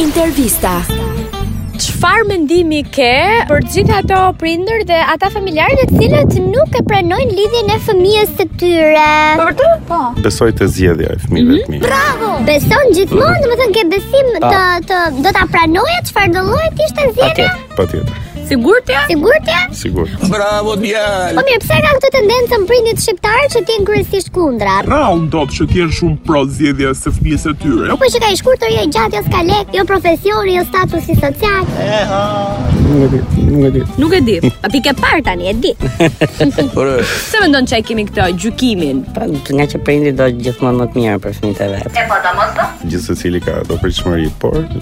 Intervista. Çfarë mendimi ke për gjithë ato prindër dhe ata familjarë të cilët nuk e pranojnë lidhjen e fëmijës së tyre? Për vërtet? Po. Besoj te zgjedhja e fëmijëve të mhm. mi. Bravo! Beson gjithmonë, domethënë ke besim të të do ta pranoje çfarëdo lloj të ishte zgjedhja? Patjetër. Sigurt je? Sigurt je? Sigurt. Bravo djalë. Po mirë, pse ka këtë tendencën prindi shqiptar që të jetë kryesisht kundra? Rrallë ndodh që të jetë shumë pro zgjedhjes së fëmijës së tyre. Po çka i shkurtër jo i gjatë jo s'ka lek, jo profesioni, jo statusi social. Eha. Nuk e di, nuk e di. Nuk e di. Ja pikë për tani e di. Po pse mendon që e kemi këtë gjykimin. Po ngaqë prindi do gjithmonë më të mirën për fëmijët e vet. E po doemos. Gjithsesi ka do pritshmëri, por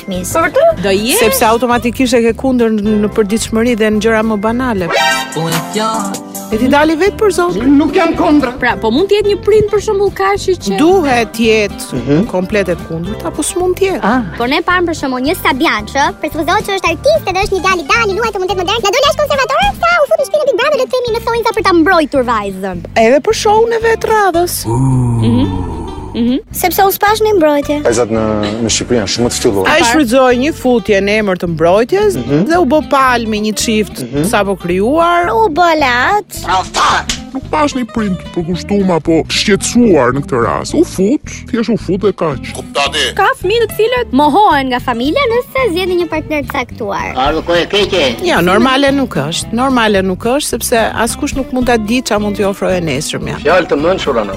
fëmijës. Për vërtet? Do jesh? Sepse automatikisht e ke kundër në përditshmëri dhe në gjëra më banale. Po e fjalë. E t'i dali vetë për zot. Nuk jam kundër. Pra, po mund të jetë një prind për shembull kashi që duhet të jetë uh mhm. -huh. komplet e kundërt apo s'mund të jetë. Ah. Po ne pamë për shembull një Sabian që për të qenë që është artist dhe është një djalë i dalë, thua ti mund të jetë modern. Na doli aq konservator, sa u futi shtëpinë Big Brother do të themi në thonjëza për ta mbrojtur vajzën. Edhe për show-n e vet radhës. Mhm. Uh. Mhm. Sepse unë s'pashë një mbrojtje. Vajzat në në Shqipëri janë shumë të shtypura. Ai shfrytëzoi një futje në emër të mbrojtjes mm -hmm. dhe u bë palë me një çift mm -hmm. të sapokrijuar. U bë lat. Nuk pashë një prind të përkushtum apo të shqetësuar në këtë rast. U fut, thjesht u fut e kaq. Kuptoni. Ka fëmijë të cilët mohohen nga familja nëse zgjedhin një partner të caktuar. Ardhë kohë e keqe. Jo, normale nuk është. Normale nuk është sepse askush nuk mund ta di çfarë mund t'i ofrojë e nesërmja. Fjalë të mençura në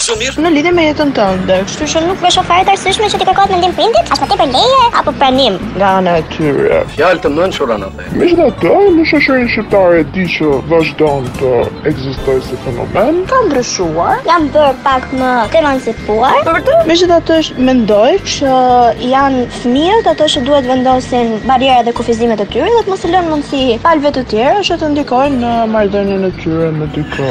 Shumë mirë. Në lidhje me jetën tënde. Kështu që nuk e shoh fare të arsyeshme që t'i kërkohet mendim prindit, aq më tepër leje apo pranim nga ana e tyre. Fjalë të mençura në fakt. Megjithatë, në shoqërinë shqiptare e di që vazhdon të ekzistojë si fenomen. Ka ndryshuar, janë bërë pak më të emancipuar. Për vërtet? Megjithatë, mendoj që janë fëmijët ato që duhet vendosin barriera dhe kufizimet e tyre dhe të mos i lënë mundësi palëve të tjera që të ndikojnë në marrëdhënien e tyre me dikë.